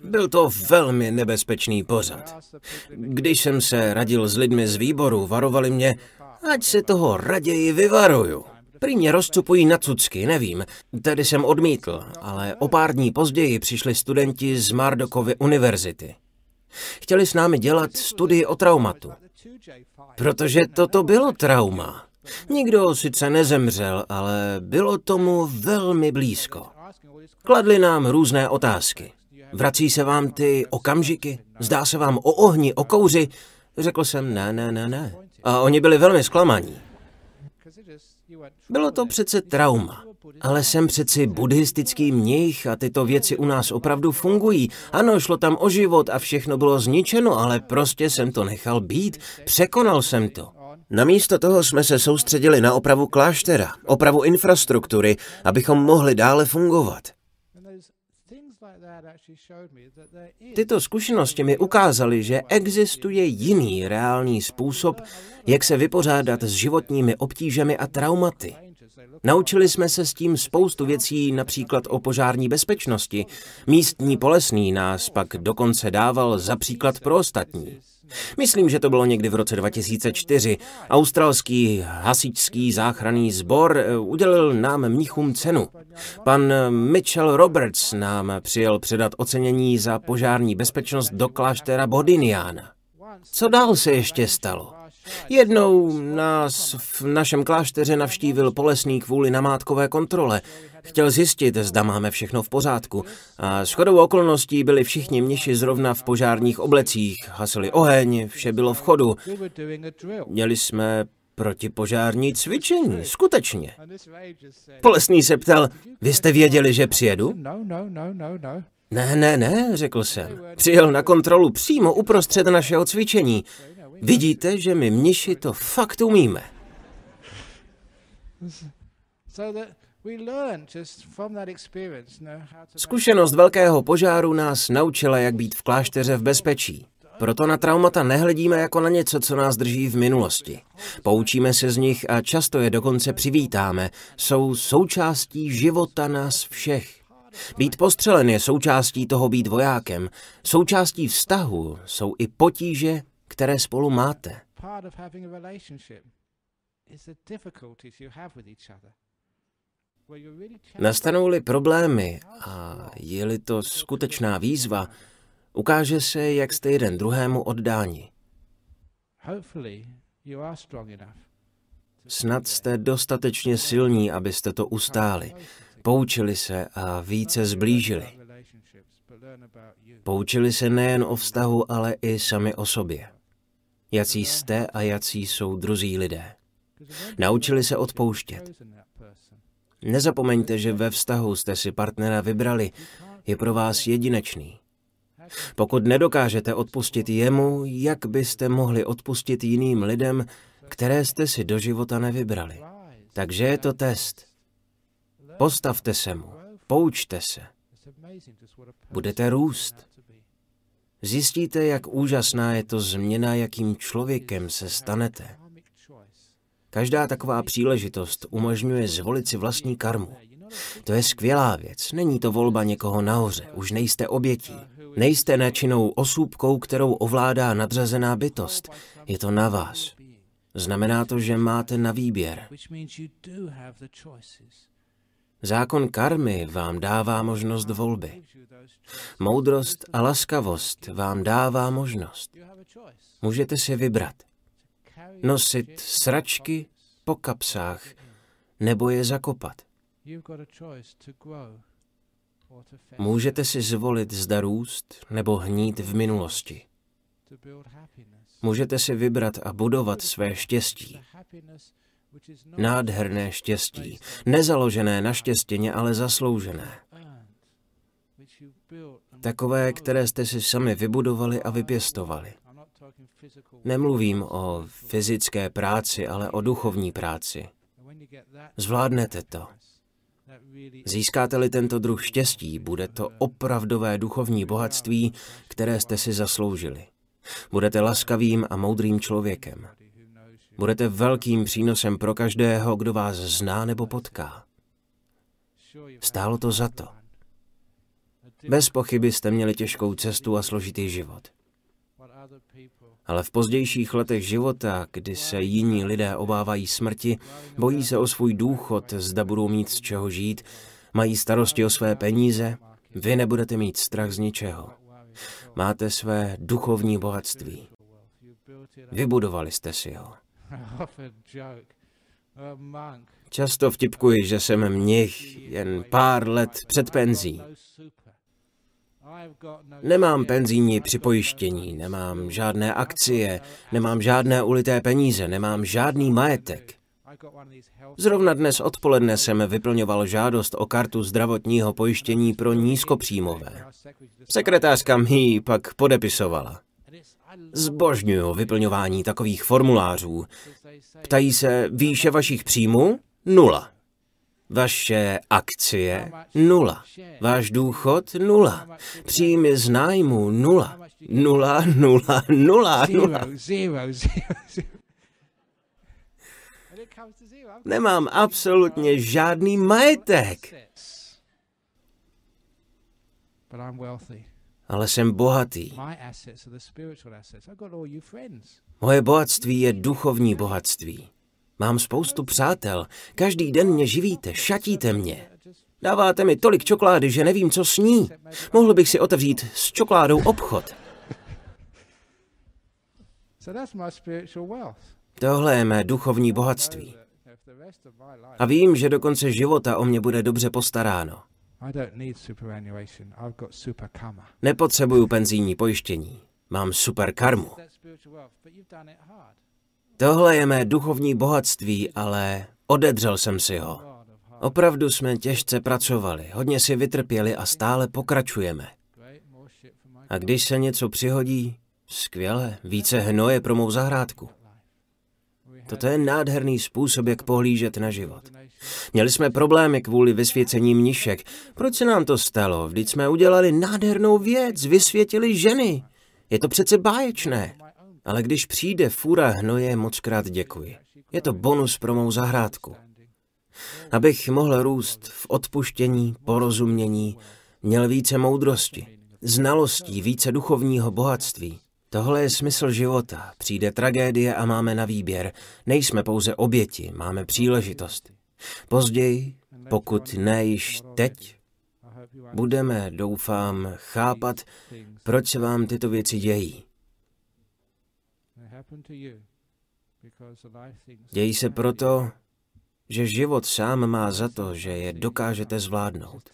Byl to velmi nebezpečný pořad. Když jsem se radil s lidmi z výboru, varovali mě, ať se toho raději vyvaruju. Prý mě rozcupují na cucky, nevím. Tedy jsem odmítl, ale o pár dní později přišli studenti z Mardokovy univerzity. Chtěli s námi dělat studii o traumatu. Protože toto bylo trauma. Nikdo sice nezemřel, ale bylo tomu velmi blízko. Kladli nám různé otázky. Vrací se vám ty okamžiky? Zdá se vám o ohni, o kouři? Řekl jsem ne, ne, ne, ne. A oni byli velmi zklamaní. Bylo to přece trauma. Ale jsem přeci buddhistický mnich a tyto věci u nás opravdu fungují. Ano, šlo tam o život a všechno bylo zničeno, ale prostě jsem to nechal být. Překonal jsem to. Namísto toho jsme se soustředili na opravu kláštera, opravu infrastruktury, abychom mohli dále fungovat. Tyto zkušenosti mi ukázaly, že existuje jiný reálný způsob, jak se vypořádat s životními obtížemi a traumaty. Naučili jsme se s tím spoustu věcí, například o požární bezpečnosti. Místní polesný nás pak dokonce dával za příklad pro ostatní. Myslím, že to bylo někdy v roce 2004. Australský hasičský záchranný sbor eh, udělil nám mnichům cenu. Pan Mitchell Roberts nám přijel předat ocenění za požární bezpečnost do kláštera Bodiniana. Co dál se ještě stalo? Jednou nás v našem klášteře navštívil polesný kvůli namátkové kontrole. Chtěl zjistit, zda máme všechno v pořádku. A shodou okolností byli všichni mniši zrovna v požárních oblecích, hasili oheň, vše bylo v chodu. Měli jsme protipožární cvičení, skutečně. Polesný se ptal, vy jste věděli, že přijedu? Ne, ne, ne, řekl jsem. Přijel na kontrolu přímo uprostřed našeho cvičení. Vidíte, že my mniši to fakt umíme. Zkušenost velkého požáru nás naučila, jak být v klášteře v bezpečí. Proto na traumata nehledíme jako na něco, co nás drží v minulosti. Poučíme se z nich a často je dokonce přivítáme. Jsou součástí života nás všech. Být postřelen je součástí toho být vojákem. Součástí vztahu jsou i potíže, které spolu máte. Nastanou-li problémy a je-li to skutečná výzva, ukáže se, jak jste jeden druhému oddáni. Snad jste dostatečně silní, abyste to ustáli, poučili se a více zblížili. Poučili se nejen o vztahu, ale i sami o sobě. Jací jste a jací jsou druzí lidé. Naučili se odpouštět. Nezapomeňte, že ve vztahu jste si partnera vybrali, je pro vás jedinečný. Pokud nedokážete odpustit jemu, jak byste mohli odpustit jiným lidem, které jste si do života nevybrali? Takže je to test. Postavte se mu, poučte se, budete růst. Zjistíte, jak úžasná je to změna, jakým člověkem se stanete. Každá taková příležitost umožňuje zvolit si vlastní karmu. To je skvělá věc. Není to volba někoho nahoře. Už nejste obětí. Nejste nečinnou osůbkou, kterou ovládá nadřazená bytost. Je to na vás. Znamená to, že máte na výběr. Zákon karmy vám dává možnost volby. Moudrost a laskavost vám dává možnost. Můžete si vybrat. Nosit sračky po kapsách nebo je zakopat. Můžete si zvolit zda růst nebo hnít v minulosti. Můžete si vybrat a budovat své štěstí. Nádherné štěstí. Nezaložené na štěstěně, ale zasloužené. Takové, které jste si sami vybudovali a vypěstovali. Nemluvím o fyzické práci, ale o duchovní práci. Zvládnete to. Získáte-li tento druh štěstí, bude to opravdové duchovní bohatství, které jste si zasloužili. Budete laskavým a moudrým člověkem. Budete velkým přínosem pro každého, kdo vás zná nebo potká. Stálo to za to. Bez pochyby jste měli těžkou cestu a složitý život. Ale v pozdějších letech života, kdy se jiní lidé obávají smrti, bojí se o svůj důchod, zda budou mít z čeho žít, mají starosti o své peníze, vy nebudete mít strach z ničeho. Máte své duchovní bohatství. Vybudovali jste si ho. [LAUGHS] Monk. Často vtipkuji, že jsem mnich jen pár let před penzí. Nemám penzijní připojištění, nemám žádné akcie, nemám žádné ulité peníze, nemám žádný majetek. Zrovna dnes odpoledne jsem vyplňoval žádost o kartu zdravotního pojištění pro nízkopříjmové. Sekretářka mi ji pak podepisovala. Zbožňuju vyplňování takových formulářů. Ptají se, výše vašich příjmů? Nula. Vaše akcie? Nula. Váš důchod? Nula. Příjmy z nájmu? Nula. Nula, nula, nula, nula. Nemám absolutně žádný majetek. But I'm wealthy. Ale jsem bohatý. Moje bohatství je duchovní bohatství. Mám spoustu přátel. Každý den mě živíte, šatíte mě. Dáváte mi tolik čokolády, že nevím, co s ní. Mohl bych si otevřít s čokoládou obchod. Tohle je mé duchovní bohatství. A vím, že do konce života o mě bude dobře postaráno. I don't need superannuation. I've got super karma. Nepotřebuju penzijní pojištění. Mám super karmu. Tohle je mé duchovní bohatství, ale odedřel jsem si ho. Opravdu jsme těžce pracovali, hodně si vytrpěli a stále pokračujeme. A když se něco přihodí, skvěle, více hnoje pro mou zahrádku. Toto je nádherný způsob, jak pohlížet na život. Měli jsme problémy kvůli vysvěcení mnišek. Proč se nám to stalo? Vždyť jsme udělali nádhernou věc, vysvětili ženy. Je to přece báječné. Ale když přijde fura hnoje, moc krát děkuji. Je to bonus pro mou zahrádku. Abych mohl růst v odpuštění, porozumění, měl více moudrosti, znalostí, více duchovního bohatství. Tohle je smysl života. Přijde tragédie a máme na výběr. Nejsme pouze oběti, máme příležitost. Později, pokud ne již teď, budeme, doufám, chápat, proč se vám tyto věci dějí. Dějí se proto, že život sám má za to, že je dokážete zvládnout.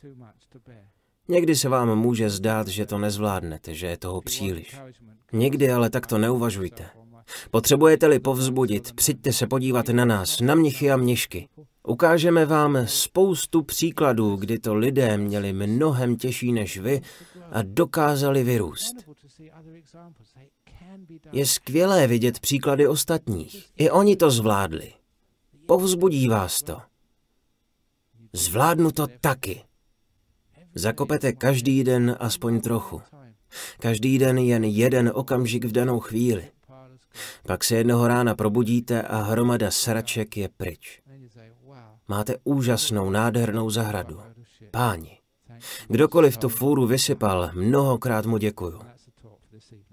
Někdy se vám může zdát, že to nezvládnete, že je toho příliš. Někdy ale takto neuvažujte. Potřebujete-li povzbudit, přijďte se podívat na nás, na mnichy a mnišky. Ukážeme vám spoustu příkladů, kdy to lidé měli mnohem těžší než vy a dokázali vyrůst. Je skvělé vidět příklady ostatních. I oni to zvládli. Povzbudí vás to. Zvládnu to taky. Zakopete každý den aspoň trochu. Každý den jen jeden okamžik v danou chvíli. Pak se jednoho rána probudíte a hromada sraček je pryč. Máte úžasnou, nádhernou zahradu. Páni, kdokoliv tu fůru vysypal, mnohokrát mu děkuju.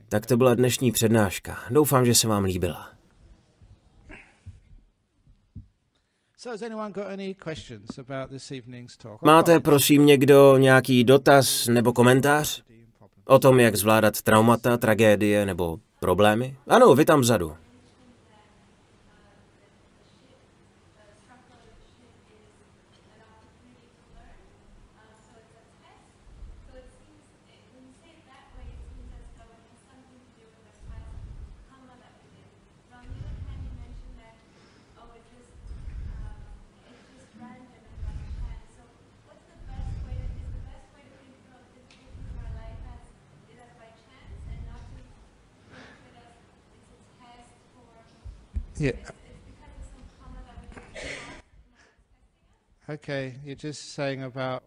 Tak to byla dnešní přednáška. Doufám, že se vám líbila. Máte prosím někdo nějaký dotaz nebo komentář? O tom, jak zvládat traumata, tragédie nebo problémy? Ano, vy tam vzadu. Yeah.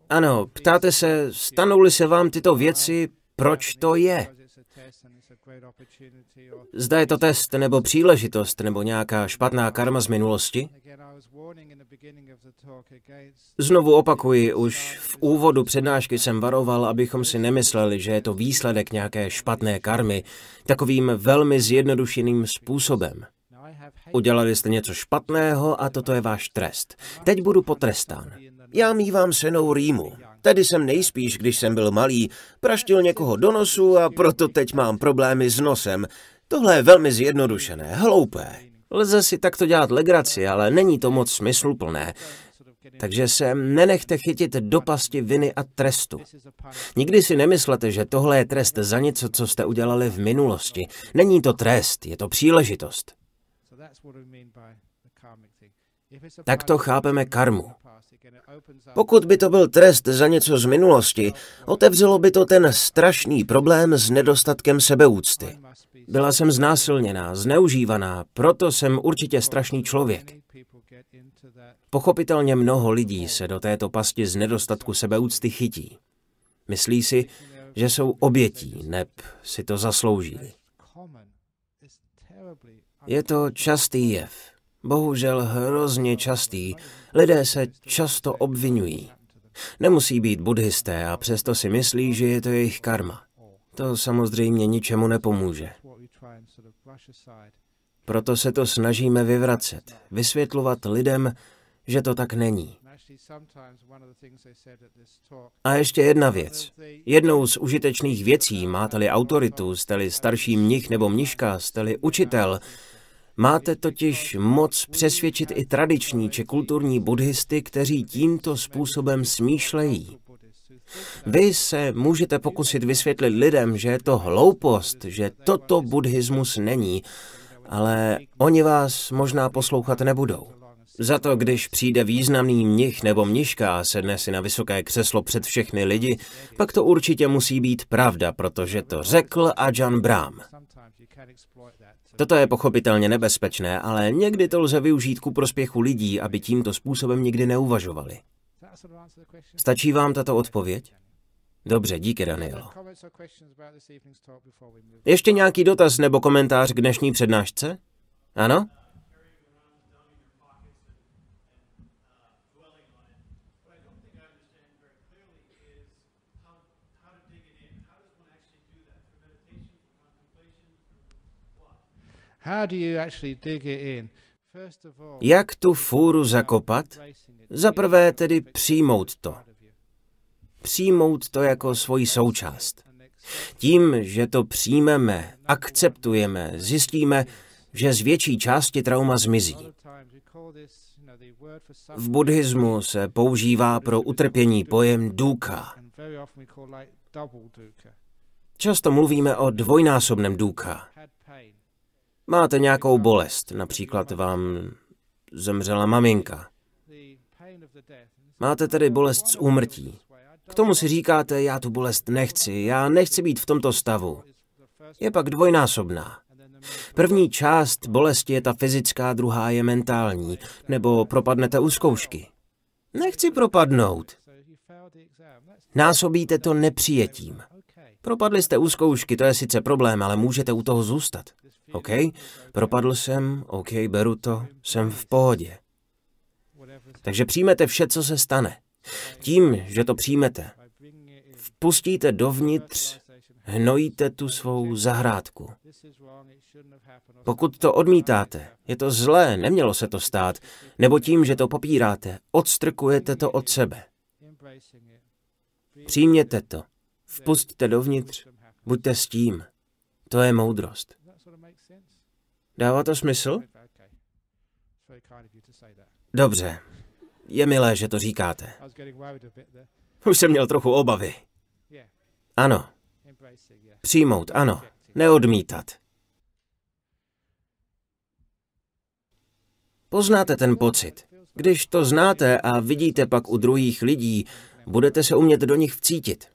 Ano, ptáte se, stanou-li se vám tyto věci, proč to je? Zda je to test nebo příležitost nebo nějaká špatná karma z minulosti? Znovu opakuji, už v úvodu přednášky jsem varoval, abychom si nemysleli, že je to výsledek nějaké špatné karmy, takovým velmi zjednodušeným způsobem. Udělali jste něco špatného a toto je váš trest. Teď budu potrestán. Já mývám senou rýmu. Tedy jsem nejspíš, když jsem byl malý, praštil někoho do nosu a proto teď mám problémy s nosem. Tohle je velmi zjednodušené, hloupé. Lze si takto dělat legraci, ale není to moc smysluplné. Takže se nenechte chytit do pasti viny a trestu. Nikdy si nemyslete, že tohle je trest za něco, co jste udělali v minulosti. Není to trest, je to příležitost. Tak to chápeme karmu. Pokud by to byl trest za něco z minulosti, otevřelo by to ten strašný problém s nedostatkem sebeúcty. Byla jsem znásilněná, zneužívaná, proto jsem určitě strašný člověk. Pochopitelně mnoho lidí se do této pasti z nedostatku sebeúcty chytí. Myslí si, že jsou obětí, neb si to zasloužili. Je to častý jev. Bohužel hrozně častý. Lidé se často obvinují. Nemusí být buddhisté a přesto si myslí, že je to jejich karma. To samozřejmě ničemu nepomůže. Proto se to snažíme vyvracet, vysvětlovat lidem, že to tak není. A ještě jedna věc. Jednou z užitečných věcí, máte-li autoritu, jste-li starší mnich nebo mniška, jste-li učitel, Máte totiž moc přesvědčit i tradiční či kulturní buddhisty, kteří tímto způsobem smýšlejí. Vy se můžete pokusit vysvětlit lidem, že je to hloupost, že toto buddhismus není, ale oni vás možná poslouchat nebudou. Za to, když přijde významný mnich nebo mniška a sedne si na vysoké křeslo před všechny lidi, pak to určitě musí být pravda, protože to řekl Ajahn Brahm. Toto je pochopitelně nebezpečné, ale někdy to lze využít ku prospěchu lidí, aby tímto způsobem nikdy neuvažovali. Stačí vám tato odpověď? Dobře, díky, Danielo. Ještě nějaký dotaz nebo komentář k dnešní přednášce? Ano? Jak tu fůru zakopat? Za prvé tedy přijmout to. Přijmout to jako svoji součást. Tím, že to přijmeme, akceptujeme, zjistíme, že z větší části trauma zmizí. V buddhismu se používá pro utrpění pojem duka. Často mluvíme o dvojnásobném duka. Máte nějakou bolest, například vám zemřela maminka. Máte tedy bolest z úmrtí. K tomu si říkáte, já tu bolest nechci, já nechci být v tomto stavu. Je pak dvojnásobná. První část bolesti je ta fyzická, druhá je mentální, nebo propadnete u zkoušky. Nechci propadnout. Násobíte to nepřijetím. Propadli jste u zkoušky, to je sice problém, ale můžete u toho zůstat. OK, propadl jsem, OK, beru to, jsem v pohodě. Takže přijmete vše, co se stane. Tím, že to přijmete, vpustíte dovnitř, hnojíte tu svou zahrádku. Pokud to odmítáte, je to zlé, nemělo se to stát, nebo tím, že to popíráte, odstrkujete to od sebe. Přijměte to, vpustíte dovnitř, buďte s tím. To je moudrost. Dává to smysl? Dobře. Je milé, že to říkáte. Už jsem měl trochu obavy. Ano. Přijmout, ano. Neodmítat. Poznáte ten pocit. Když to znáte a vidíte pak u druhých lidí, budete se umět do nich vcítit.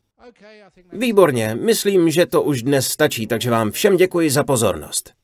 Výborně, myslím, že to už dnes stačí, takže vám všem děkuji za pozornost.